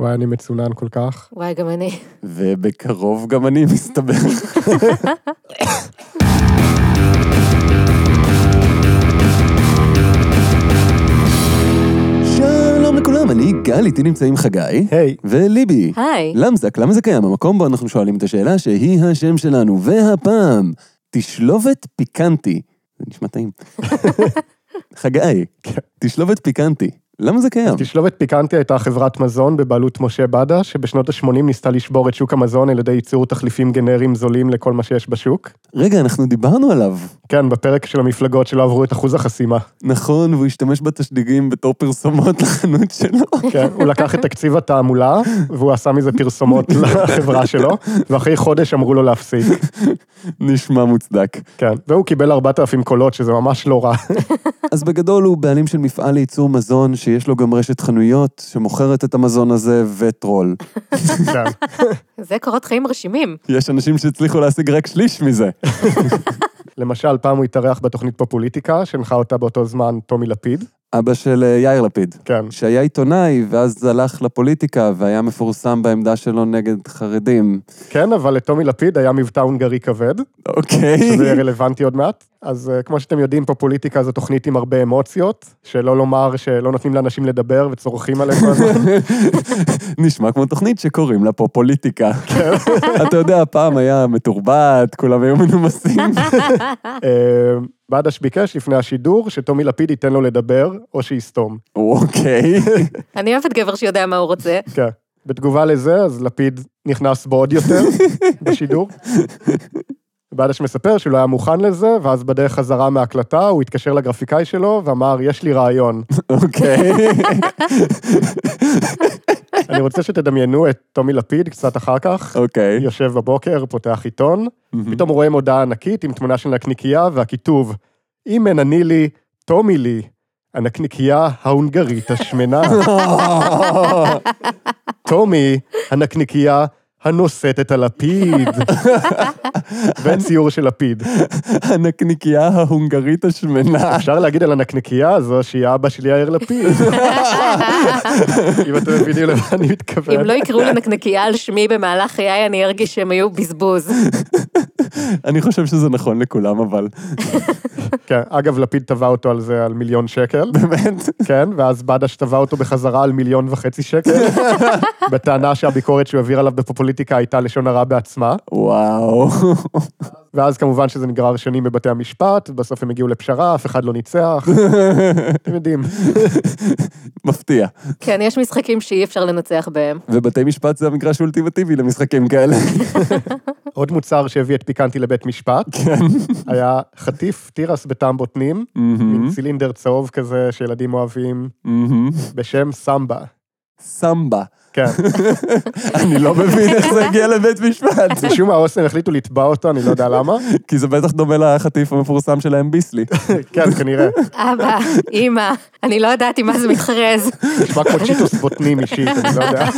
וואי, אני מצונן כל כך. וואי, גם אני. ובקרוב גם אני מסתבר. שלום לכולם, אני גל, איתי נמצאים חגי. היי. וליבי. היי. למזק, למה זה קיים? המקום בו אנחנו שואלים את השאלה שהיא השם שלנו, והפעם, תשלובת פיקנטי. זה נשמע טעים. חגי, תשלובת פיקנטי. למה זה קיים? תשלובת פיקנטי הייתה חברת מזון בבעלות משה בדה, שבשנות ה-80 ניסתה לשבור את שוק המזון על ידי ייצור תחליפים גנריים זולים לכל מה שיש בשוק. רגע, אנחנו דיברנו עליו. כן, בפרק של המפלגות שלא עברו את אחוז החסימה. נכון, והוא השתמש בתשדיגים בתור פרסומות לחנות שלו. כן, הוא לקח את תקציב התעמולה, והוא עשה מזה פרסומות לחברה שלו, ואחרי חודש אמרו לו להפסיק. נשמע מוצדק. כן, והוא קיבל 4,000 קולות, שזה ממש לא רע. אז בגדול הוא בעלים של מפעל לייצור מזון, שיש לו גם רשת חנויות, שמוכרת את המזון הזה, וטרול. כן. זה קורות חיים רשימים. יש אנשים שהצליחו להשיג רק שליש מזה. למשל, פעם הוא התארח בתוכנית פופוליטיקה, שהנחה אותה באותו זמן טומי לפיד. אבא של אה, יאיר לפיד. כן. שהיה עיתונאי, ואז הלך לפוליטיקה, והיה מפורסם בעמדה שלו נגד חרדים. כן, אבל לטומי לפיד היה מבטא הונגרי כבד, אוקיי. שזה יהיה רלוונטי עוד מעט. אז אה, כמו שאתם יודעים, פופוליטיקה זו תוכנית עם הרבה אמוציות, שלא לומר שלא נותנים לאנשים לדבר וצורכים עליהם כל הזמן. נשמע כמו תוכנית שקוראים לה פה פוליטיקה. אתה יודע, פעם היה מתורבת, כולם היו מנומסים. בדש ביקש לפני השידור שטומי לפיד ייתן לו לדבר, או שיסתום. אוקיי. אני אוהבת גבר שיודע מה הוא רוצה. כן. בתגובה לזה, אז לפיד נכנס בו עוד יותר בשידור. בדש מספר שהוא לא היה מוכן לזה, ואז בדרך חזרה מההקלטה הוא התקשר לגרפיקאי שלו ואמר, יש לי רעיון. אוקיי. אני רוצה שתדמיינו את טומי לפיד קצת אחר כך. אוקיי. יושב בבוקר, פותח עיתון, פתאום רואה מודעה ענקית עם תמונה של נקניקייה והכיתוב, אם אין אני לי, טומי לי, הנקניקייה ההונגרית השמנה. טומי, הנקניקייה הנושאת את הלפיד. וציור של לפיד. הנקניקייה ההונגרית השמנה. אפשר להגיד על הנקניקייה הזו שהיא אבא של יאיר לפיד. אם אתם מבינים למה אני אם מתכוון. לא יקראו לנקנקייה על שמי במהלך חיי, אני ארגיש שהם היו בזבוז. אני חושב שזה נכון לכולם, אבל כן, אגב, לפיד תבע אותו על זה על מיליון שקל. באמת. כן, ואז בדש תבע אותו בחזרה על מיליון וחצי שקל, בטענה שהביקורת שהוא העביר עליו בפופוליטיקה הייתה לשון הרע בעצמה, וואו. ואז כמובן שזה נגרר שנים בבתי המשפט, בסוף הם הגיעו לפשרה, אף אחד לא ניצח, אתם יודעים. מפתיע. כן, יש משחקים שאי אפשר לנצח בהם. ובתי משפט זה המגרש האולטימטיבי למשחקים כאלה. עוד מוצר שהביא את פיקנטי לבית משפט, היה חטיף תירס בטעם בוטנים, מין צילינדר צהוב כזה שילדים אוהבים. בשם סמבה. סמבה. כן, אני לא מבין איך זה הגיע לבית משפט. משום מה האוסם החליטו לתבע אותו, אני לא יודע למה. כי זה בטח דומה לחטיף המפורסם שלהם ביסלי. כן, כנראה. אבא, אימא, אני לא ידעתי מה זה מתחרז. נשמע כמו צ'יטוס בוטנים אישית, אני לא יודע.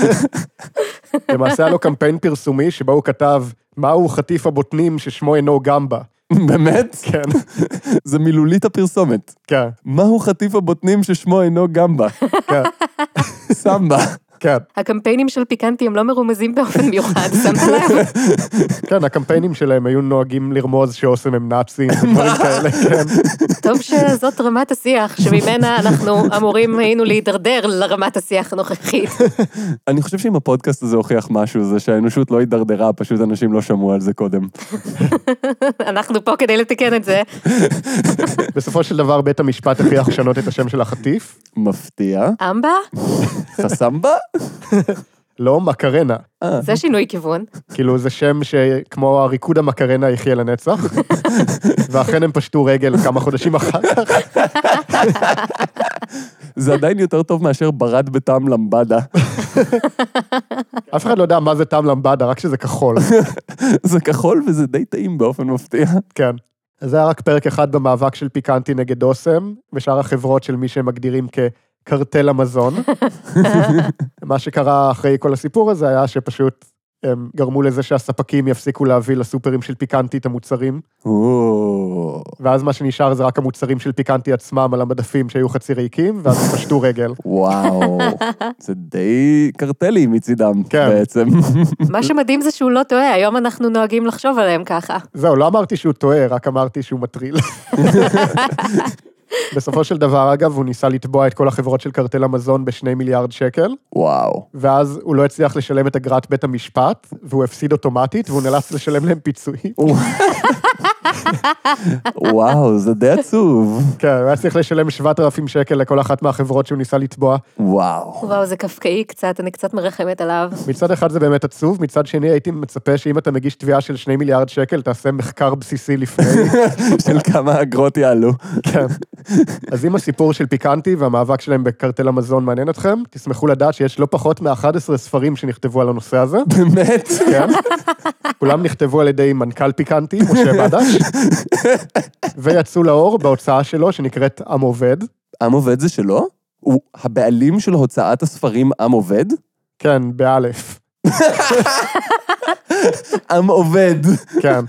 למעשה היה לו קמפיין פרסומי שבו הוא כתב, מהו חטיף הבוטנים ששמו אינו גמבה. באמת? כן, זה מילולית הפרסומת. כן, מהו חטיף הבוטנים ששמו אינו גמבה? כן, סמבה. כן, הקמפיינים של פיקנטי הם לא מרומזים באופן מיוחד, שמת לב? כן, הקמפיינים שלהם היו נוהגים לרמוז שאוסם הם נאצים ודברים כאלה, כן. טוב שזאת רמת השיח, שממנה אנחנו אמורים היינו להידרדר לרמת השיח הנוכחית. אני חושב שאם הפודקאסט הזה הוכיח משהו, זה שהאנושות לא הידרדרה, פשוט אנשים לא שמעו על זה קודם. אנחנו פה כדי לתקן את זה. בסופו של דבר בית המשפט הכריח לשנות את השם של החטיף. מפתיע. אמבה? חסמבה? לא, מקרנה. זה שינוי כיוון. כאילו זה שם שכמו הריקוד המקרנה יחיה לנצח. ואכן הם פשטו רגל כמה חודשים אחר כך. זה עדיין יותר טוב מאשר ברד בטעם למבדה. אף אחד לא יודע מה זה טעם למבדה, רק שזה כחול. זה כחול וזה די טעים באופן מפתיע. כן. אז זה היה רק פרק אחד במאבק של פיקנטי נגד אוסם, ושאר החברות של מי שהם מגדירים כקרטל המזון. מה שקרה אחרי כל הסיפור הזה היה שפשוט הם גרמו לזה שהספקים יפסיקו להביא לסופרים של פיקנטי את המוצרים, ואז מה שנשאר זה רק המוצרים של פיקנטי עצמם על המדפים שהיו חצי ריקים, ואז הם פשטו רגל. וואו, זה די קרטלי מצידם כן. בעצם. מה שמדהים זה שהוא לא טועה, היום אנחנו נוהגים לחשוב עליהם ככה. זהו, לא אמרתי שהוא טועה, רק אמרתי שהוא מטריל. בסופו של דבר, אגב, הוא ניסה לתבוע את כל החברות של קרטל המזון בשני מיליארד שקל, וואו. ואז הוא לא הצליח לשלם את אגרת בית המשפט, והוא הפסיד אוטומטית, והוא נאלץ לשלם להם פיצויים. וואו, זה די עצוב. כן, הוא היה צריך לשלם 7,000 שקל לכל אחת מהחברות שהוא ניסה לתבוע. וואו. וואו, זה קפקאי קצת, אני קצת מרחמת עליו. מצד אחד זה באמת עצוב, מצד שני הייתי מצפה שאם אתה מגיש תביעה של 2 מיליארד שקל, תעשה מחקר בסיסי לפני. של כמה אגרות יעלו. כן. אז אם הסיפור של פיקנטי והמאבק שלהם בקרטל המזון מעניין אתכם, תשמחו לדעת שיש לא פחות מ-11 ספרים שנכתבו על הנושא הזה. באמת? כן. כולם נכתבו על ידי מנכ"ל פיקנטי, משה בדש, ויצאו לאור בהוצאה שלו שנקראת עם עובד. עם עובד זה שלו? הוא הבעלים של הוצאת הספרים עם עובד? כן, באלף. עם עובד. כן.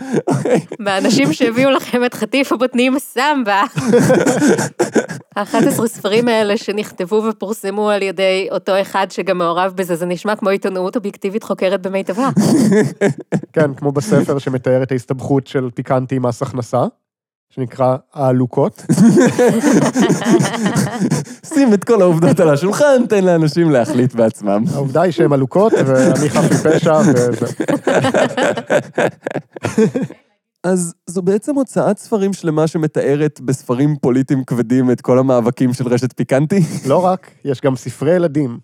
מהאנשים שהביאו לכם את חטיף הבוטנים סמבה. ה-11 ספרים האלה שנכתבו ופורסמו על ידי אותו אחד שגם מעורב בזה, זה נשמע כמו עיתונאות אובייקטיבית חוקרת במיטבה. כן, כמו בספר שמתאר את ההסתבכות של פיקנטי עם מס הכנסה, שנקרא העלוקות. שים את כל העובדות על השולחן, תן לאנשים להחליט בעצמם. העובדה היא שהן עלוקות, ואני חף מפשע, וזה. אז זו בעצם הוצאת ספרים שלמה שמתארת בספרים פוליטיים כבדים את כל המאבקים של רשת פיקנטי? לא רק, יש גם ספרי ילדים.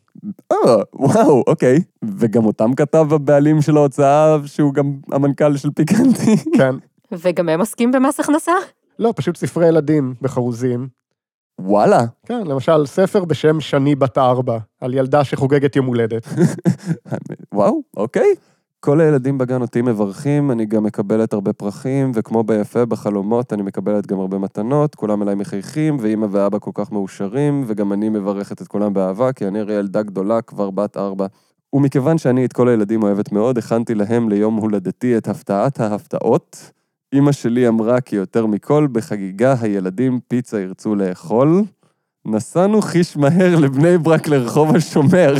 אה, וואו, אוקיי. וגם אותם כתב הבעלים של ההוצאה, שהוא גם המנכ"ל של פיקנטי. כן. וגם הם עוסקים במס הכנסה? לא, פשוט ספרי ילדים בחרוזים. וואלה. כן, למשל, ספר בשם שני בת ארבע, על ילדה שחוגגת יום הולדת. וואו, אוקיי. כל הילדים בגן אותי מברכים, אני גם מקבלת הרבה פרחים, וכמו ביפה בחלומות, אני מקבלת גם הרבה מתנות, כולם אליי מחייכים, ואימא ואבא כל כך מאושרים, וגם אני מברכת את כולם באהבה, כי אני הרי ילדה גדולה, כבר בת ארבע. ומכיוון שאני את כל הילדים אוהבת מאוד, הכנתי להם ליום הולדתי את הפתעת ההפתעות. אימא שלי אמרה כי יותר מכל, בחגיגה הילדים פיצה ירצו לאכול. נסענו חיש מהר לבני ברק לרחוב השומר.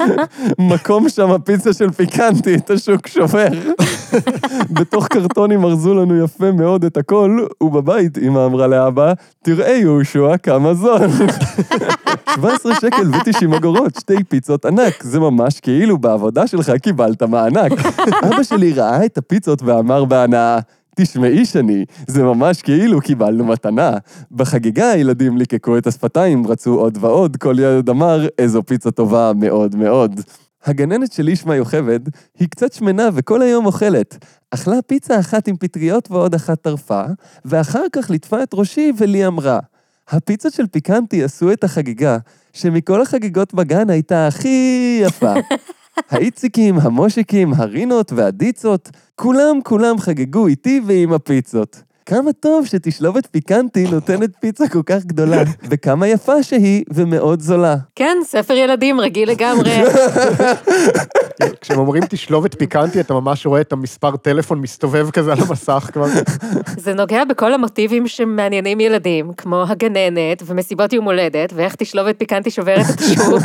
מקום שם הפיצה של פיקנטי, את השוק שובר. בתוך קרטונים ארזו לנו יפה מאוד את הכל, ובבית אמא אמרה לאבא, תראה יהושע כמה זול. 17 שקל ו-90 אגורות, שתי פיצות ענק, זה ממש כאילו בעבודה שלך קיבלת מענק. אבא שלי ראה את הפיצות ואמר בהנאה, תשמעי שני, זה ממש כאילו קיבלנו מתנה. בחגיגה הילדים ליקקו את השפתיים, רצו עוד ועוד, כל ילד אמר, איזו פיצה טובה מאוד מאוד. הגננת של ישמע יוכבד היא קצת שמנה וכל היום אוכלת. אכלה פיצה אחת עם פטריות ועוד אחת טרפה, ואחר כך ליטפה את ראשי ולי אמרה, הפיצות של פיקנטי עשו את החגיגה, שמכל החגיגות בגן הייתה הכי יפה. האיציקים, המושיקים, הרינות והדיצות, כולם כולם חגגו איתי ועם הפיצות. כמה טוב שתשלובת פיקנטי נותנת פיצה כל כך גדולה, וכמה יפה שהיא ומאוד זולה. כן, ספר ילדים רגיל לגמרי. כשהם אומרים תשלובת פיקנטי, אתה ממש רואה את המספר טלפון מסתובב כזה על המסך כבר. זה נוגע בכל המוטיבים שמעניינים ילדים, כמו הגננת ומסיבות יום הולדת, ואיך תשלובת פיקנטי שוברת את השוק.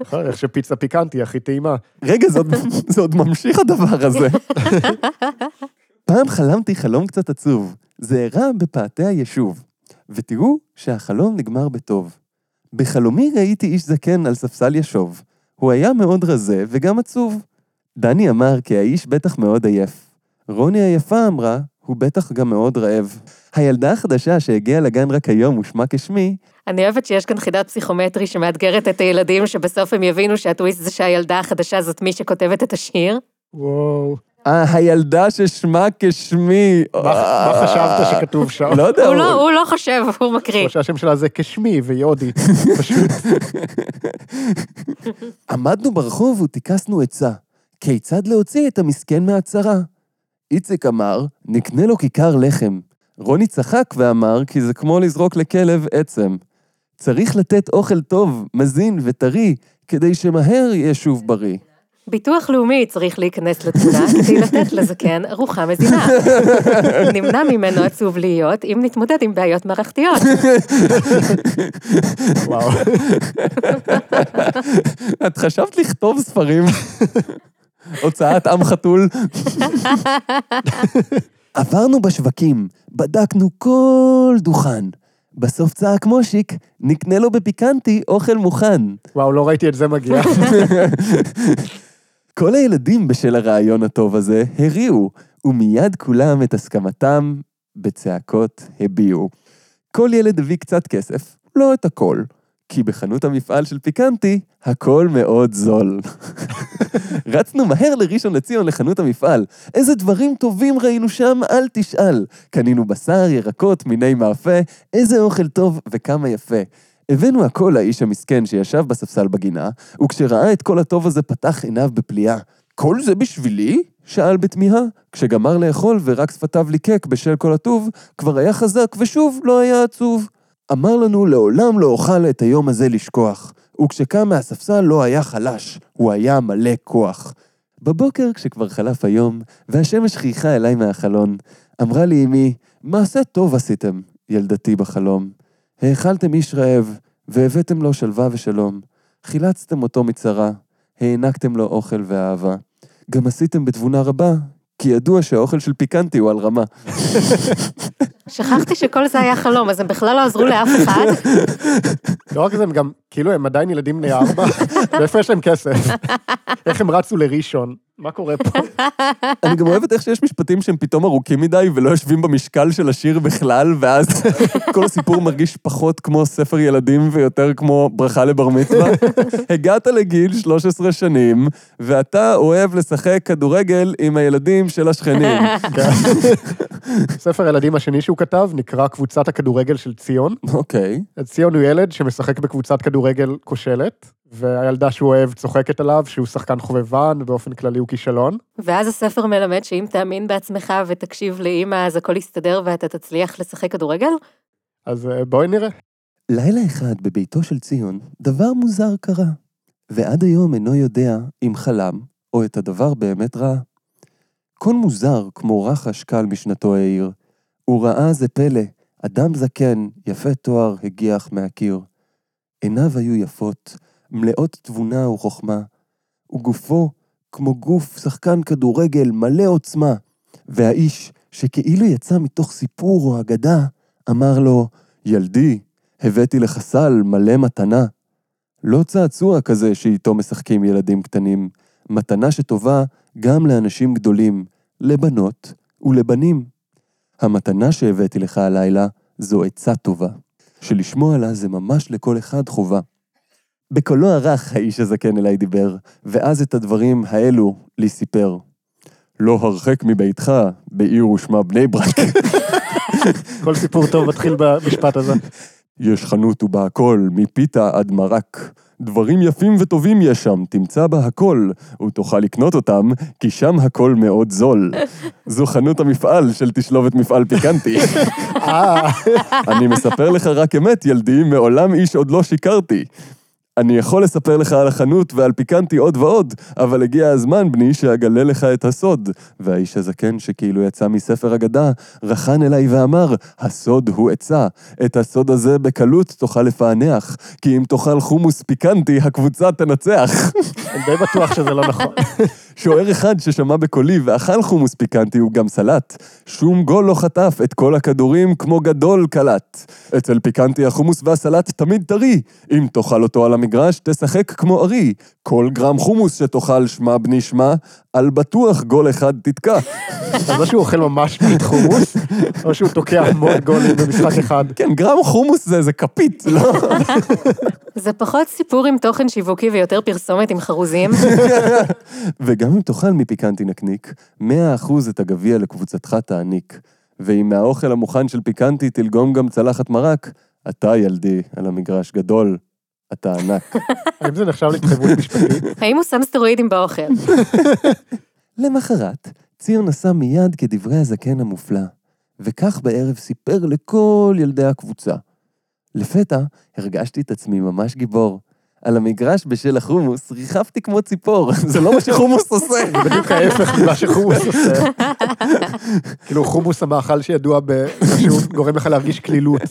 נכון, איך שפיצה פיקנטי הכי טעימה. רגע, זה עוד, זה עוד ממשיך הדבר הזה. פעם חלמתי חלום קצת עצוב. זה אירע בפאתי היישוב. ותראו שהחלום נגמר בטוב. בחלומי ראיתי איש זקן על ספסל ישוב. הוא היה מאוד רזה וגם עצוב. דני אמר כי האיש בטח מאוד עייף. רוני היפה אמרה, הוא בטח גם מאוד רעב. הילדה החדשה שהגיעה לגן רק היום ושמה כשמי, אני אוהבת שיש כאן חידת פסיכומטרי שמאתגרת את הילדים, שבסוף הם יבינו שהטוויסט זה שהילדה החדשה זאת מי שכותבת את השיר. וואו. אה, הילדה ששמה כשמי. מה מה חשבת שכתוב שם? לא יודע, הוא לא, הוא לא חושב, הוא מקריא. או שהשם שלה זה כשמי ויודי. פשוט. עמדנו ברחוב וטיכסנו עצה. כיצד להוציא את המסכן מהצרה? איציק אמר, נקנה לו כיכר לחם. רוני צחק ואמר כי זה כמו לזרוק לכלב עצם. צריך לתת אוכל טוב, מזין וטרי, כדי שמהר יהיה שוב בריא. ביטוח לאומי צריך להיכנס לתמונה כדי לתת לזקן ארוחה מזינה. נמנע ממנו עצוב להיות אם נתמודד עם בעיות מערכתיות. וואו. את חשבת לכתוב ספרים? הוצאת עם חתול? עברנו בשווקים, בדקנו כל דוכן. בסוף צעק מושיק, נקנה לו בפיקנטי אוכל מוכן. וואו, לא ראיתי את זה מגיע. כל הילדים בשל הרעיון הטוב הזה הריעו, ומיד כולם את הסכמתם בצעקות הביעו. כל ילד הביא קצת כסף, לא את הכל, כי בחנות המפעל של פיקנטי, הכל מאוד זול. רצנו מהר לראשון לציון לחנות המפעל. איזה דברים טובים ראינו שם, אל תשאל. קנינו בשר, ירקות, מיני מאפה, איזה אוכל טוב וכמה יפה. הבאנו הכל לאיש המסכן שישב בספסל בגינה, וכשראה את כל הטוב הזה פתח עיניו בפליאה. כל זה בשבילי? שאל בתמיהה. כשגמר לאכול ורק שפתיו ליקק בשל כל הטוב, כבר היה חזק ושוב לא היה עצוב. אמר לנו לעולם לא אוכל את היום הזה לשכוח, וכשקם מהספסל לא היה חלש, הוא היה מלא כוח. בבוקר, כשכבר חלף היום, והשמש חייכה אליי מהחלון, אמרה לי אמי, מעשה טוב עשיתם, ילדתי בחלום. האכלתם איש רעב, והבאתם לו שלווה ושלום. חילצתם אותו מצרה, הענקתם לו אוכל ואהבה. גם עשיתם בתבונה רבה, כי ידוע שהאוכל של פיקנטי הוא על רמה. שכחתי שכל זה היה חלום, אז הם בכלל לא עזרו לאף אחד. לא רק זה, הם גם, כאילו, הם עדיין ילדים בני ארבע, ואיפה יש להם כסף? איך הם רצו לראשון? מה קורה פה? אני גם אוהבת איך שיש משפטים שהם פתאום ארוכים מדי ולא יושבים במשקל של השיר בכלל, ואז כל הסיפור מרגיש פחות כמו ספר ילדים ויותר כמו ברכה לבר מצווה. הגעת לגיל 13 שנים, ואתה אוהב לשחק כדורגל עם הילדים של השכנים. כן. ספר הילדים השני שהוא כתב נקרא קבוצת הכדורגל של ציון. אוקיי. ציון הוא ילד שמשחק בקבוצת כדורגל כושלת, והילדה שהוא אוהב צוחקת עליו שהוא שחקן חובבן, ובאופן כללי הוא כישלון. ואז הספר מלמד שאם תאמין בעצמך ותקשיב לאימא, אז הכל יסתדר ואתה תצליח לשחק כדורגל? אז אה, בואי נראה. לילה אחד בביתו של ציון, דבר מוזר קרה, ועד היום אינו יודע אם חלם או את הדבר באמת ראה. קול מוזר כמו רחש קל משנתו העיר. הוא ראה זה פלא, אדם זקן, יפה תואר, הגיח מהקיר. עיניו היו יפות, מלאות תבונה וחוכמה, וגופו כמו גוף שחקן כדורגל מלא עוצמה. והאיש, שכאילו יצא מתוך סיפור או אגדה, אמר לו, ילדי, הבאתי לך סל מלא מתנה. לא צעצוע כזה שאיתו משחקים ילדים קטנים, מתנה שטובה גם לאנשים גדולים, לבנות ולבנים. המתנה שהבאתי לך הלילה זו עצה טובה, שלשמוע עליה זה ממש לכל אחד חובה. בקולו הרך האיש הזקן אליי דיבר, ואז את הדברים האלו לי סיפר. לא הרחק מביתך, בעיר ושמה בני ברק. כל סיפור טוב מתחיל במשפט הזה. יש חנות ובה הכל, מפיתה עד מרק. דברים יפים וטובים יש שם, תמצא בה הכל, ותוכל לקנות אותם, כי שם הכל מאוד זול. זו חנות המפעל של תשלובת מפעל פיקנטי. אה, אני מספר לך רק אמת, ילדי, מעולם איש עוד לא שיקרתי. אני יכול לספר לך על החנות ועל פיקנטי עוד ועוד, אבל הגיע הזמן, בני, שאגלה לך את הסוד. והאיש הזקן, שכאילו יצא מספר אגדה, רחן אליי ואמר, הסוד הוא עצה. את הסוד הזה בקלות תוכל לפענח, כי אם תאכל חומוס פיקנטי, הקבוצה תנצח. אני די בטוח שזה לא נכון. שוער אחד ששמע בקולי ואכל חומוס פיקנטי הוא גם סלט. שום גול לא חטף, את כל הכדורים כמו גדול קלט. אצל פיקנטי החומוס והסלט תמיד טרי. אם תאכל אותו על המגרש, תשחק כמו ארי. כל גרם חומוס שתאכל שמע בני שמע, על בטוח גול אחד תתקע. אז או שהוא אוכל ממש מעט חומוס, או שהוא תוקע המון גולים במשחק אחד. כן, גרם חומוס זה איזה כפית, לא? זה פחות סיפור עם תוכן שיווקי ויותר פרסומת עם חרוזים. וגם אם תאכל מפיקנטי נקניק, 100% את הגביע לקבוצתך תעניק. ואם מהאוכל המוכן של פיקנטי תלגום גם צלחת מרק, אתה ילדי על המגרש גדול, אתה ענק. האם זה נחשב להתחייבות משפטית? האם הוא שם סטרואידים באוכל? למחרת, ציר נסע מיד כדברי הזקן המופלא, וכך בערב סיפר לכל ילדי הקבוצה. לפתע הרגשתי את עצמי ממש גיבור. על המגרש בשל החומוס ריחפתי כמו ציפור, זה לא מה שחומוס עושה. בדיוק ההפך ממה שחומוס עושה. כאילו חומוס המאכל שידוע שהוא גורם לך להרגיש קלילות.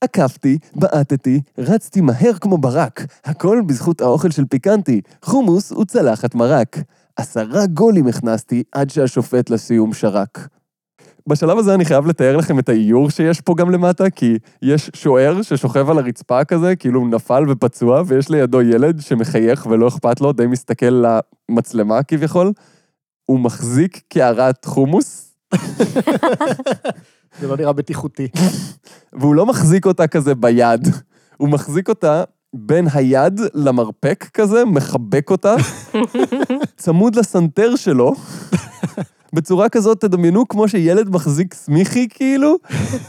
עקפתי, בעטתי, רצתי מהר כמו ברק, הכל בזכות האוכל של פיקנטי, חומוס וצלחת מרק. עשרה גולים הכנסתי עד שהשופט לסיום שרק. בשלב הזה אני חייב לתאר לכם את האיור שיש פה גם למטה, כי יש שוער ששוכב על הרצפה כזה, כאילו הוא נפל ופצוע, ויש לידו ילד שמחייך ולא אכפת לו, די מסתכל למצלמה כביכול. הוא מחזיק קערת חומוס. זה לא נראה בטיחותי. והוא לא מחזיק אותה כזה ביד, הוא מחזיק אותה בין היד למרפק כזה, מחבק אותה, צמוד לסנטר שלו, בצורה כזאת, תדמיינו כמו שילד מחזיק סמיכי כאילו,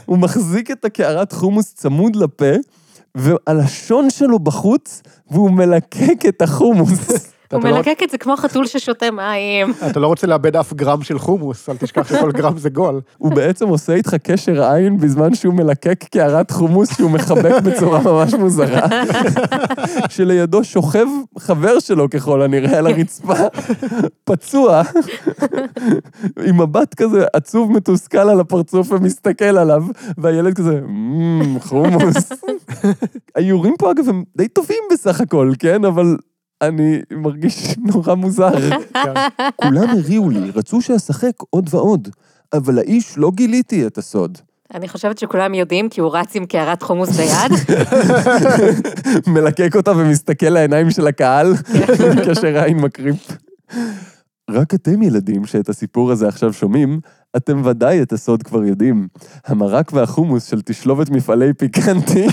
הוא מחזיק את הקערת חומוס צמוד לפה, והלשון שלו בחוץ, והוא מלקק את החומוס. הוא לא- מלקק את זה כמו חתול ששותה מים. אתה לא רוצה לאבד אף גרם של חומוס, אל תשכח שכל גרם זה גול. הוא בעצם עושה איתך קשר עין בזמן שהוא מלקק קערת חומוס שהוא מחבק בצורה ממש מוזרה. שלידו שוכב חבר שלו ככל הנראה על הרצפה, פצוע, עם מבט כזה עצוב מתוסכל על הפרצוף ומסתכל עליו, והילד כזה, חומוס. האיורים פה אגב הם די טובים בסך הכל, כן? אבל אני מרגיש נורא מוזר. כן. כולם הריעו לי, רצו שאשחק עוד ועוד, אבל האיש לא גיליתי את הסוד. אני חושבת שכולם יודעים, כי הוא רץ עם קערת חומוס ביד. מלקק אותה ומסתכל לעיניים של הקהל, כאשר עין מקריפ. רק אתם ילדים שאת הסיפור הזה עכשיו שומעים, אתם ודאי את הסוד כבר יודעים. המרק והחומוס של תשלובת מפעלי פיקנטי,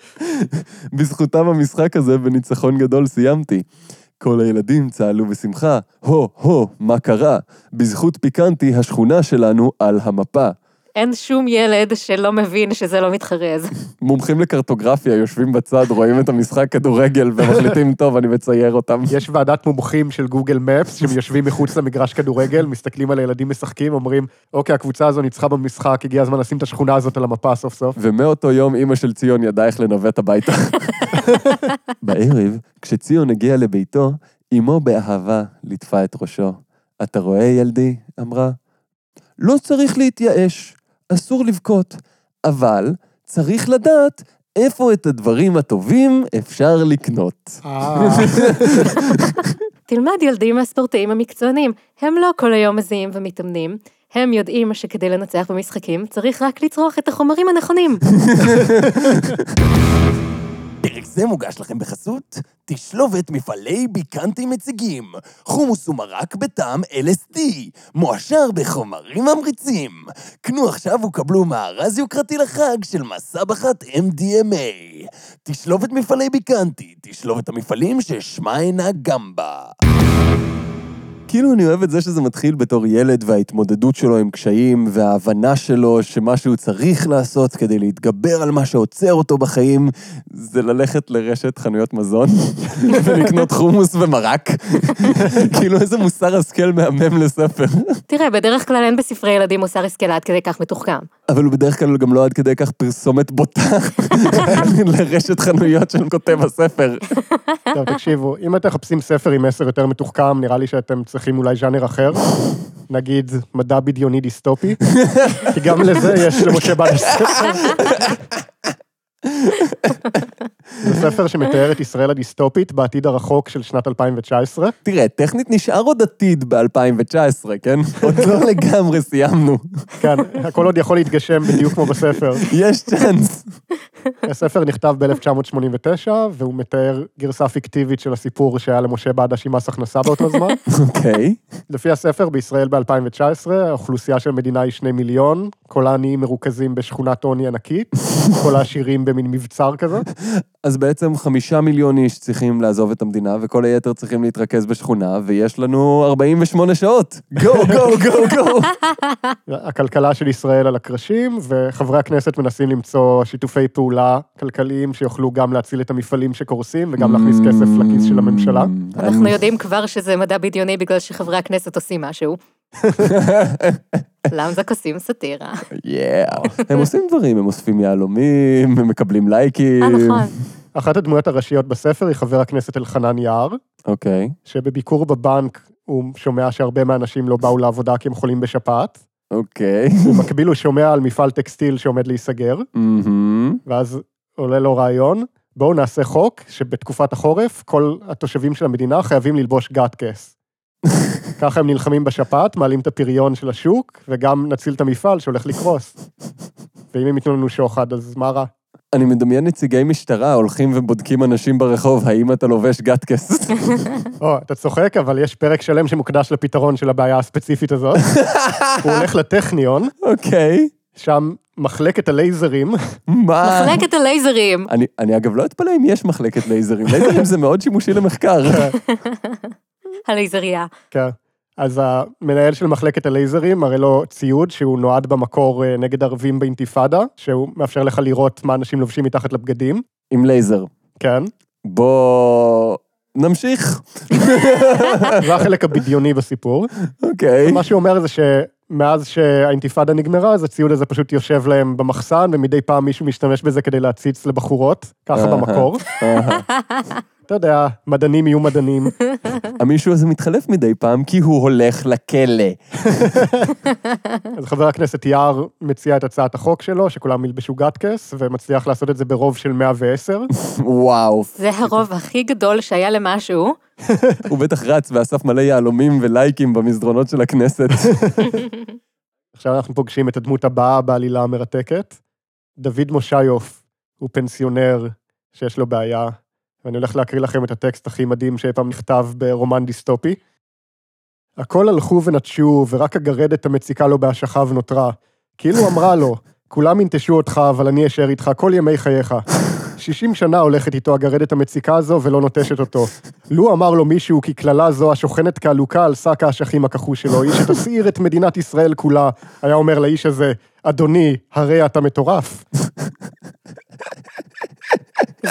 בזכותם המשחק הזה בניצחון גדול סיימתי. כל הילדים צהלו בשמחה, הו, הו, מה קרה? בזכות פיקנטי השכונה שלנו על המפה. אין שום ילד שלא מבין שזה לא מתחרז. מומחים לקרטוגרפיה יושבים בצד, רואים את המשחק כדורגל ומחליטים, טוב, אני מצייר אותם. יש ועדת מומחים של גוגל מפס, שהם יושבים מחוץ למגרש כדורגל, מסתכלים על הילדים משחקים, אומרים, אוקיי, הקבוצה הזו ניצחה במשחק, הגיע הזמן לשים את השכונה הזאת על המפה סוף סוף. ומאותו יום אימא של ציון ידעה איך לנווט הביתה. בערב, כשציון הגיע לביתו, אמו באהבה ליטפה את ראשו. אתה רואה, ילדי? אמרה. לא צריך להתייאש, אסור לבכות, אבל צריך לדעת איפה את הדברים הטובים אפשר לקנות. אה, תלמד ילדים מהספורטאים המקצוענים, הם לא כל היום מזיעים ומתאמנים. הם יודעים שכדי לנצח במשחקים צריך רק לצרוך את החומרים הנכונים. פרק זה מוגש לכם בחסות תשלובת מפעלי ביקנטי מציגים, חומוס ומרק בטעם LSD, מועשר בחומרים ממריצים. קנו עכשיו וקבלו מארז יוקרתי לחג של מסע בחת MDMA. תשלובת מפעלי ביקנטי, תשלובת המפעלים ששמה אינה גמבה. כאילו אני אוהב את זה שזה מתחיל בתור ילד וההתמודדות שלו עם קשיים וההבנה שלו שמה שהוא צריך לעשות כדי להתגבר על מה שעוצר אותו בחיים זה ללכת לרשת חנויות מזון ולקנות חומוס ומרק. כאילו איזה מוסר השכל מהמם לספר. תראה, בדרך כלל אין בספרי ילדים מוסר השכל עד כדי כך מתוחכם. אבל הוא בדרך כלל גם לא עד כדי כך פרסומת בוטה לרשת חנויות של כותב הספר. טוב, תקשיבו, אם אתם מחפשים ספר עם מסר יותר מתוחכם, נראה לי שאתם צריכים אולי ז'אנר אחר. נגיד מדע בדיוני דיסטופי, כי גם לזה יש למשה בן ספר. זה ספר שמתאר את ישראל הדיסטופית בעתיד הרחוק של שנת 2019. תראה, טכנית נשאר עוד עתיד ב-2019, כן? עוד לא לגמרי סיימנו. כן, הכל עוד יכול להתגשם בדיוק כמו בספר. יש צ'אנס. הספר נכתב ב-1989, והוא מתאר גרסה פיקטיבית של הסיפור שהיה למשה בדש עם מס הכנסה באותו זמן. אוקיי. לפי הספר, בישראל ב-2019, האוכלוסייה של המדינה היא שני מיליון, כל העניים מרוכזים בשכונת עוני ענקית, כל העשירים במין מבצר כזה. אז בעצם חמישה מיליון איש צריכים לעזוב את המדינה, וכל היתר צריכים להתרכז בשכונה, ויש לנו 48 שעות. גו, גו, גו, גו. הכלכלה של ישראל על הקרשים, וחברי הכנסת מנסים למצוא שיתופי פעולה כלכליים שיוכלו גם להציל את המפעלים שקורסים, וגם להכניס כסף לכיס של הממשלה. אנחנו יודעים כבר שזה מדע בדיוני בגלל שחברי הכנסת עושים משהו. למזק עושים סאטירה. יאה. הם עושים דברים, הם אוספים יהלומים, הם מקבלים לייקים. אה, נכון. אחת הדמויות הראשיות בספר היא חבר הכנסת אלחנן יער, אוקיי. שבביקור בבנק הוא שומע שהרבה מהאנשים לא באו לעבודה כי הם חולים בשפעת. אוקיי. במקביל הוא שומע על מפעל טקסטיל שעומד להיסגר. ואז עולה לו רעיון, בואו נעשה חוק שבתקופת החורף כל התושבים של המדינה חייבים ללבוש גאטקס. ככה הם נלחמים בשפעת, מעלים את הפריון של השוק, וגם נציל את המפעל שהולך לקרוס. ואם הם ייתנו לנו שוחד, אז מה רע? אני מדמיין נציגי משטרה הולכים ובודקים אנשים ברחוב, האם אתה לובש גטקס? או, אתה צוחק, אבל יש פרק שלם שמוקדש לפתרון של הבעיה הספציפית הזאת. הוא הולך לטכניון, אוקיי. שם מחלקת הלייזרים, מה? מחלקת הלייזרים. אני, אני אגב לא אתפלא אם יש מחלקת לייזרים. לייזרים זה מאוד שימושי למחקר. הלייזריה. כן. אז המנהל של מחלקת הלייזרים מראה לו ציוד שהוא נועד במקור אה, נגד ערבים באינתיפאדה, שהוא מאפשר לך לראות מה אנשים לובשים מתחת לבגדים, עם לייזר. כן. בוא... נמשיך. זה החלק הבדיוני בסיפור. אוקיי. מה שהוא אומר זה שמאז שהאינתיפאדה נגמרה, אז הציוד הזה פשוט יושב להם במחסן, ומדי פעם מישהו משתמש בזה כדי להציץ לבחורות, ככה. במקור. אתה יודע, מדענים יהיו מדענים. המישהו הזה מתחלף מדי פעם כי הוא הולך לכלא. אז חבר הכנסת יער מציע את הצעת החוק שלו, שכולם ילבשו גטקס, ומצליח לעשות את זה ברוב של 110. וואו. זה הרוב הכי גדול שהיה למשהו. הוא בטח רץ ואסף מלא יהלומים ולייקים במסדרונות של הכנסת. עכשיו אנחנו פוגשים את הדמות הבאה בעלילה המרתקת. דוד מושיוף הוא פנסיונר שיש לו בעיה, ואני הולך להקריא לכם את הטקסט הכי מדהים שאי פעם נכתב ברומן דיסטופי. הכל הלכו ונטשו, ורק הגרדת המציקה לו בהשכב נותרה. כאילו אמרה לו, כולם ינטשו אותך, אבל אני אשאר איתך כל ימי חייך. 60 שנה הולכת איתו הגרדת המציקה הזו ולא נוטשת אותו. לו אמר לו מישהו כי קללה זו השוכנת כעלוקה על שק האשכים הכחוש שלו, היא שתסעיר את מדינת ישראל כולה, היה אומר לאיש הזה, אדוני, הרי אתה מטורף.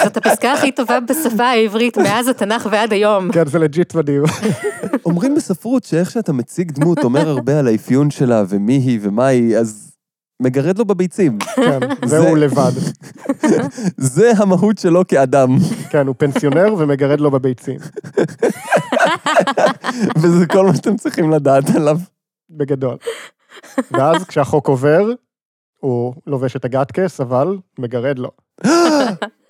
זאת הפסקה הכי טובה בשפה העברית מאז התנ"ך ועד היום. כן, זה לג'יט מדהים. אומרים בספרות שאיך שאתה מציג דמות אומר הרבה על האפיון שלה ומי היא ומה היא, אז מגרד לו בביצים. כן, זהו לבד. זה המהות שלו כאדם, כן, הוא פנסיונר ומגרד לו בביצים, וזה כל מה שאתם צריכים לדעת עליו. בגדול. ואז כשהחוק עובר, הוא לובש את הגטקס, אבל מגרד לו.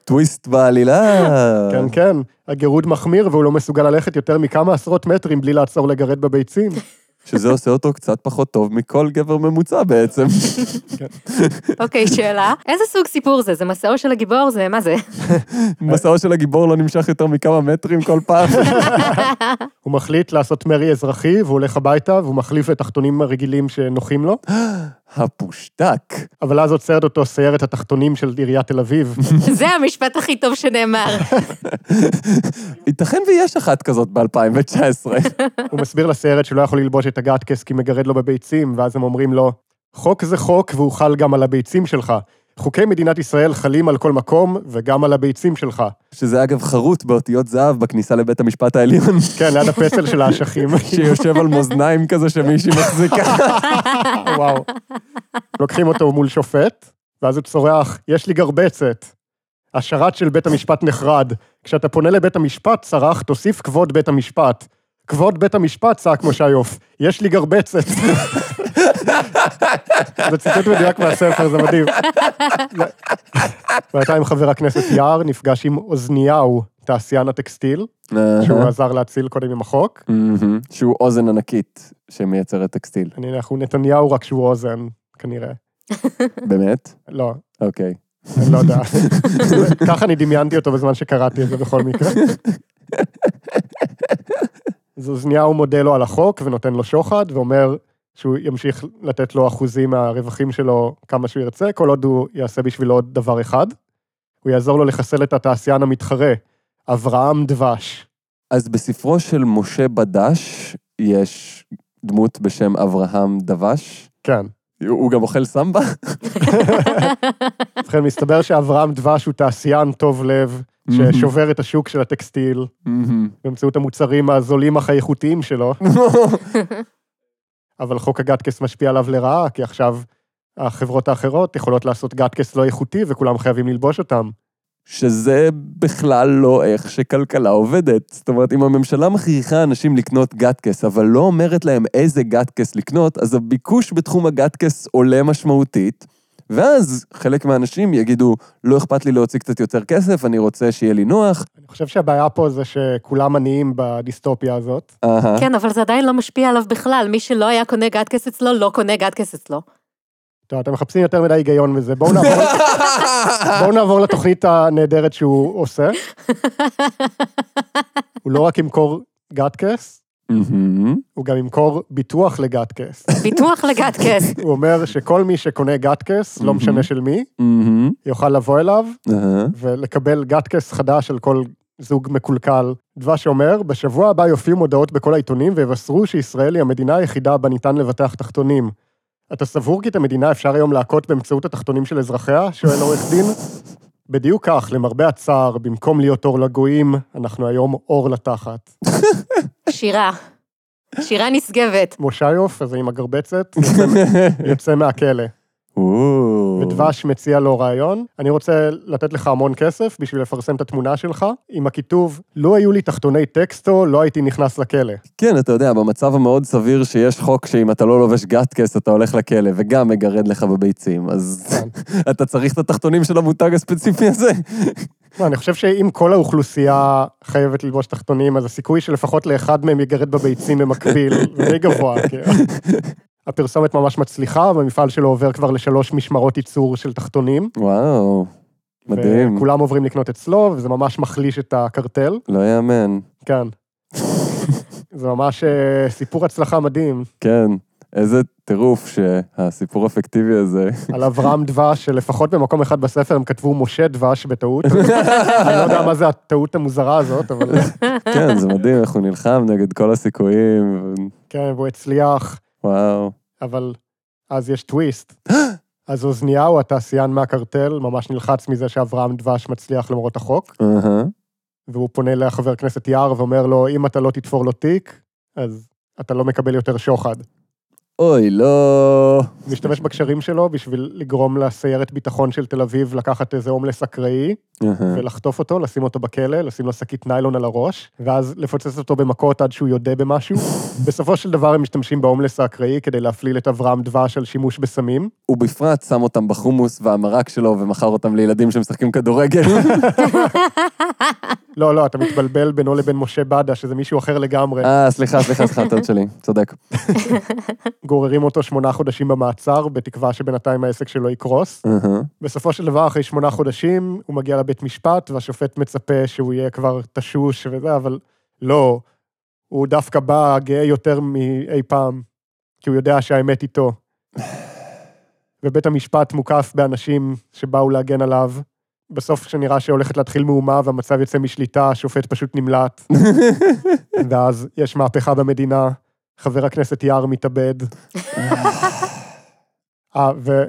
טוויסט בעלילה. כן, כן, הגירוד מחמיר והוא לא מסוגל ללכת יותר מכמה עשרות מטרים בלי לעצור לגרד בביצים. שזה עושה אותו קצת פחות טוב מכל גבר ממוצע בעצם. אוקיי, שאלה. איזה סוג סיפור זה? זה מסעו של הגיבור? זה מה זה? מסעו של הגיבור לא נמשך יותר מכמה מטרים כל פעם. הוא מחליט לעשות מרי אזרחי, והוא הולך הביתה, והוא מחליף לתחתונים הרגילים שנוחים לו, הפושטק. אבל אז עוצרת אותו סיירת התחתונים של עיריית תל אביב. זה המשפט הכי טוב שנאמר. ייתכן ויש אחת כזאת ב-2019. הוא מסביר לסיירת שלא יכול ללבוש את הגטקס כי מגרד לו בביצים, ואז הם אומרים לו, חוק זה חוק והוא חל גם על הביצים שלך. חוקי מדינת ישראל חלים על כל מקום וגם על הביצים שלך. שזה אגב חרוט באותיות זהב בכניסה לבית המשפט העליון, כן, ליד הפסל של האשכים. שיושב על מאזניים כזה שמישהי מחזיקה. וואו. לוקחים אותו מול שופט, ואז הוא צורח, יש לי גרבצת. השרת של בית המשפט נחרד. כשאתה פונה לבית המשפט, צרח, תוסיף כבוד בית המשפט. כבוד בית המשפט, צעק מושיוף, יש לי גרבצת. זה ציטוט מדויק מהספר, זה מדהים. בינתיים חבר הכנסת יער נפגש עם אוזניהו, תעשיין הטקסטיל, שהוא עזר להציל קודם עם החוק. שהוא אוזן ענקית שמייצרת טקסטיל. אני הוא נתניהו רק שהוא אוזן, כנראה. באמת? לא, אוקיי. אני לא יודע. ככה אני דמיינתי אותו בזמן שקראתי את זה בכל מקרה. אז אוזניהו מודה לו על החוק ונותן לו שוחד, ואומר שהוא ימשיך לתת לו אחוזים מהרווחים שלו כמה שהוא ירצה, כל עוד הוא יעשה בשבילו עוד דבר אחד. הוא יעזור לו לחסל את התעשיין המתחרה, אברהם דבש. אז בספרו של משה בדש יש דמות בשם אברהם דבש. כן. הוא גם אוכל סמבה? ובכן, מסתבר שאברהם דבש הוא תעשיין טוב לב, ששובר את השוק של הטקסטיל. באמצעות המוצרים הזולים אך האיכותיים שלו. אבל חוק הגטקס משפיע עליו לרעה, כי עכשיו החברות האחרות יכולות לעשות גטקס לא איכותי וכולם חייבים ללבוש אותם. שזה בכלל לא איך שכלכלה עובדת. זאת אומרת, אם הממשלה מכריחה אנשים לקנות גטקס, אבל לא אומרת להם איזה גטקס לקנות, אז הביקוש בתחום הגטקס עולה משמעותית, ואז חלק מהאנשים יגידו, לא אכפת לי להוציא קצת יותר כסף, אני רוצה שיהיה לי נוח. אני חושב שהבעיה פה זה שכולם עניים בדיסטופיה הזאת. אהה. כן, אבל זה עדיין לא משפיע עליו בכלל. מי שלא היה קונה גטקס אצלו, לא קונה גטקס אצלו. טוב, אתם מחפשים יותר מדי היגיון בזה. בואו נעבור, בואו נעבור לתוכנית הנהדרת שהוא עושה. הוא לא רק ימכור גטקס. הוא גם ימכור ביטוח לגטקס. ביטוח לגטקס. הוא אומר שכל מי שקונה גטקס, לא משנה של מי, מהמם. יוכל לבוא אליו אהה. ולקבל גטקס חדש על כל זוג מקולקל. דבש אומר, בשבוע הבא יופיעו מודעות בכל העיתונים ויבשרו שישראל היא המדינה היחידה בה ניתן לבטח תחתונים. אתה סבור כי את המדינה אפשר היום להכות באמצעות התחתונים של אזרחיה? שואל עורך דין. בדיוק כך, למרבה הצער, במקום להיות אור לגויים, אנחנו היום אור לתחת. שירה. שירה נשגבת. מושיוף, הזה עם הגרבצת, יוצא, יוצא מהכלא. או. ודבש מציע לו רעיון, אני רוצה לתת לך המון כסף בשביל לפרסם את התמונה שלך, עם הכיתוב, לו היו לי תחתוני טקסטו, לא הייתי נכנס לכלא. כן, אתה יודע, במצב המאוד סביר שיש חוק שאם אתה לא לובש גטקס, אתה הולך לכלא, וגם מגרד לך בביצים, אז אתה צריך את התחתונים של המותג הספציפי הזה. לא, אני חושב שאם כל האוכלוסייה חייבת ללבוש תחתונים, אז הסיכוי שלפחות לאחד מהם יגרד בביצים במקביל, זה די גבוה. כי הפרסומת ממש מצליחה, והמפעל שלו עובר כבר לשלוש משמרות ייצור של תחתונים. וואו, מדהים. וכולם עוברים לקנות אצלו, וזה ממש מחליש את הקרטל. לא יאמן. כן. זה ממש אה, סיפור הצלחה מדהים. כן, איזה טירוף שהסיפור הפיקטיבי הזה. על אברהם דבש, שלפחות במקום אחד בספר הם כתבו משה דבש בטעות. אני לא יודע מה זה הטעות המוזרה הזאת, אבל כן, זה מדהים איך הוא נלחם נגד כל הסיכויים. כן, והוא הצליח, וואו. אבל אז יש טוויסט. אז אוזניהו, התעשיין מהקרטל, ממש נלחץ מזה שאברהם דבש מצליח למרות החוק. והוא פונה לחבר כנסת יער ואומר לו, אם אתה לא תתפור לו תיק, אז אתה לא מקבל יותר שוחד. אוי, לא. הוא משתמש בקשרים שלו בשביל לגרום לסיירת ביטחון של תל אביב לקחת איזה הומלס אקראי. ולחטוף אותו, לשים אותו בכלא, לשים לו שקית ניילון על הראש, ואז לפוצץ אותו במכות עד שהוא יודה במשהו. בסופו של דבר הם משתמשים בהומלס האקראי כדי להפליל את אברהם דבש על שימוש בסמים. ובפרט שם אותם בחומוס והמרק שלו ומכר אותם לילדים שמשחקים כדורגל. לא, לא, אתה מתבלבל בינו לבין משה בדה, שזה מישהו אחר לגמרי. אה, סליחה, סליחה, סליחה, טעות שלי, צודק. גוררים אותו שמונה חודשים במעצר, בתקווה שבינתיים העסק שלו יקרוס. בסופו של דבר, אחרי שמונה חודשים, הוא מגיע לבית משפט, והשופט מצפה שהוא יהיה כבר תשוש וזה, אבל לא, הוא דווקא בא גאה יותר מאי פעם, כי הוא יודע שהאמת איתו. ובית המשפט מוקף באנשים שבאו להגן עליו. בסוף, כשנראה שהולכת להתחיל מהומה והמצב יוצא משליטה, השופט פשוט נמלט. ואז יש מהפכה במדינה, חבר הכנסת יער מתאבד. אה, ו...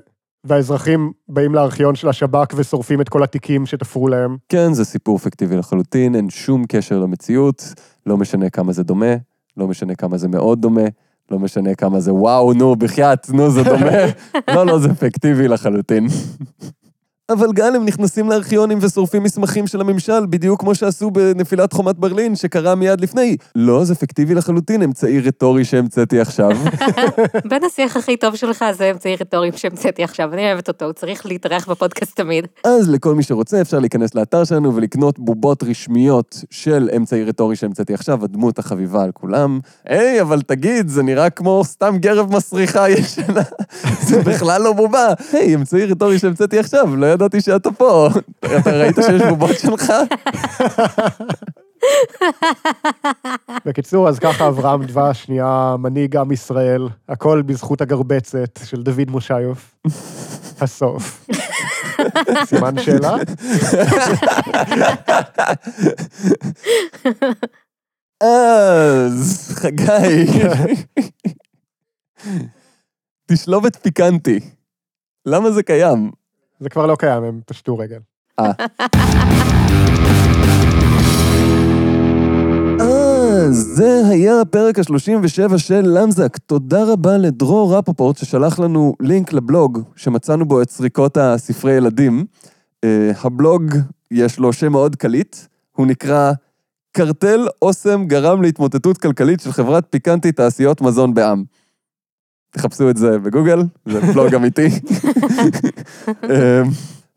והאזרחים באים לארכיון של השב"כ ושורפים את כל התיקים שתפרו להם. כן, זה סיפור פיקטיבי לחלוטין, אין שום קשר למציאות, לא משנה כמה זה דומה, לא משנה כמה זה מאוד דומה, לא משנה כמה זה וואו, נו, בחייאת, נו, זה דומה. לא, לא, זה פיקטיבי לחלוטין. אבל גל, הם נכנסים לארכיונים ושורפים מסמכים של הממשל, בדיוק כמו שעשו בנפילת חומת ברלין, שקרה מיד לפני. לא, זה פיקטיבי לחלוטין, אמצעי רטורי שהמצאתי עכשיו. בין השיח הכי טוב שלך זה אמצעי רטורים שהמצאתי עכשיו, אני אוהבת אותו, הוא צריך להתארח בפודקאסט תמיד. אז לכל מי שרוצה, אפשר להיכנס לאתר שלנו ולקנות בובות רשמיות של אמצעי רטורי שהמצאתי עכשיו, הדמות החביבה על כולם. היי, אבל תגיד, זה נראה כמו סתם גרב מסריחה ישנה. זה בכלל לא בובה. היי, אמצעי רטורי שהמצאתי עכשיו, לא ידעתי שאתה פה. אתה ראית שיש בובות שלך? בקיצור, אז ככה אברהם דבש נהיה מנהיג עם ישראל, הכל בזכות הגרבצת של דוד מושיוף. הסוף. סימן שאלה? אז, חגי. תשלובת פיקנטי. למה זה קיים? זה כבר לא קיים, הם פשטו רגל. אז זה היה הפרק ה-37 של למזק. תודה רבה לדרור רפופורט ששלח לנו לינק לבלוג שמצאנו בו את סריקות הספרי ילדים. Uh, הבלוג, יש לו שם מאוד קליט, הוא נקרא קרטל אוסם גרם להתמוטטות כלכלית של חברת פיקנטי תעשיות מזון בעם. תחפשו את זה בגוגל, זה בלוג אמיתי. אמ,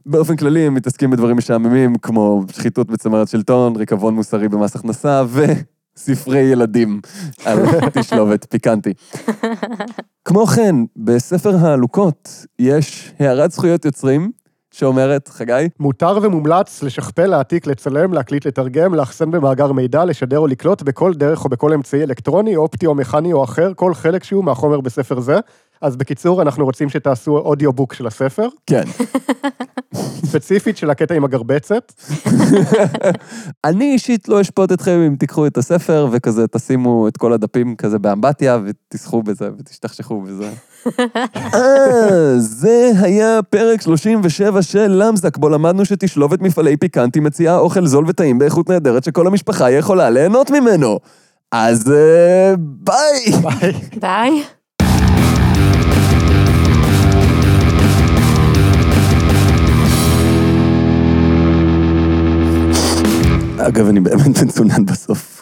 באופן כללי הם מתעסקים בדברים משעממים כמו שחיתות בצמרת שלטון, ריקבון מוסרי במס הכנסה וספרי ילדים על תשלובת פיקנטי. כמו כן, בספר העלוקות יש הערת זכויות יוצרים שאומרת, חגי, מותר ומומלץ לשכפל, להעתיק, לצלם, להקליט, לתרגם, לאחסן במאגר מידע, לשדר או לקלוט בכל דרך או בכל אמצעי אלקטרוני, אופטי או מכני או אחר, כל חלק שהוא מהחומר בספר זה. אז בקיצור, אנחנו רוצים שתעשו אודיובוק של הספר, כן. ספציפית של הקטע עם הגרבצת. אני אישית לא אשפוט אתכם אם תיקחו את הספר וכזה תשימו את כל הדפים כזה באמבטיה ותסחו בזה ותשתכשכו בזה. אה, זה היה פרק 37 של למזק, בו למדנו שתשלובת מפעלי פיקנטי מציעה אוכל זול וטעים באיכות נהדרת שכל המשפחה יכולה ליהנות ממנו. אז אה, ביי! ביי. ביי. אגב, אני באמת מצונן בסוף.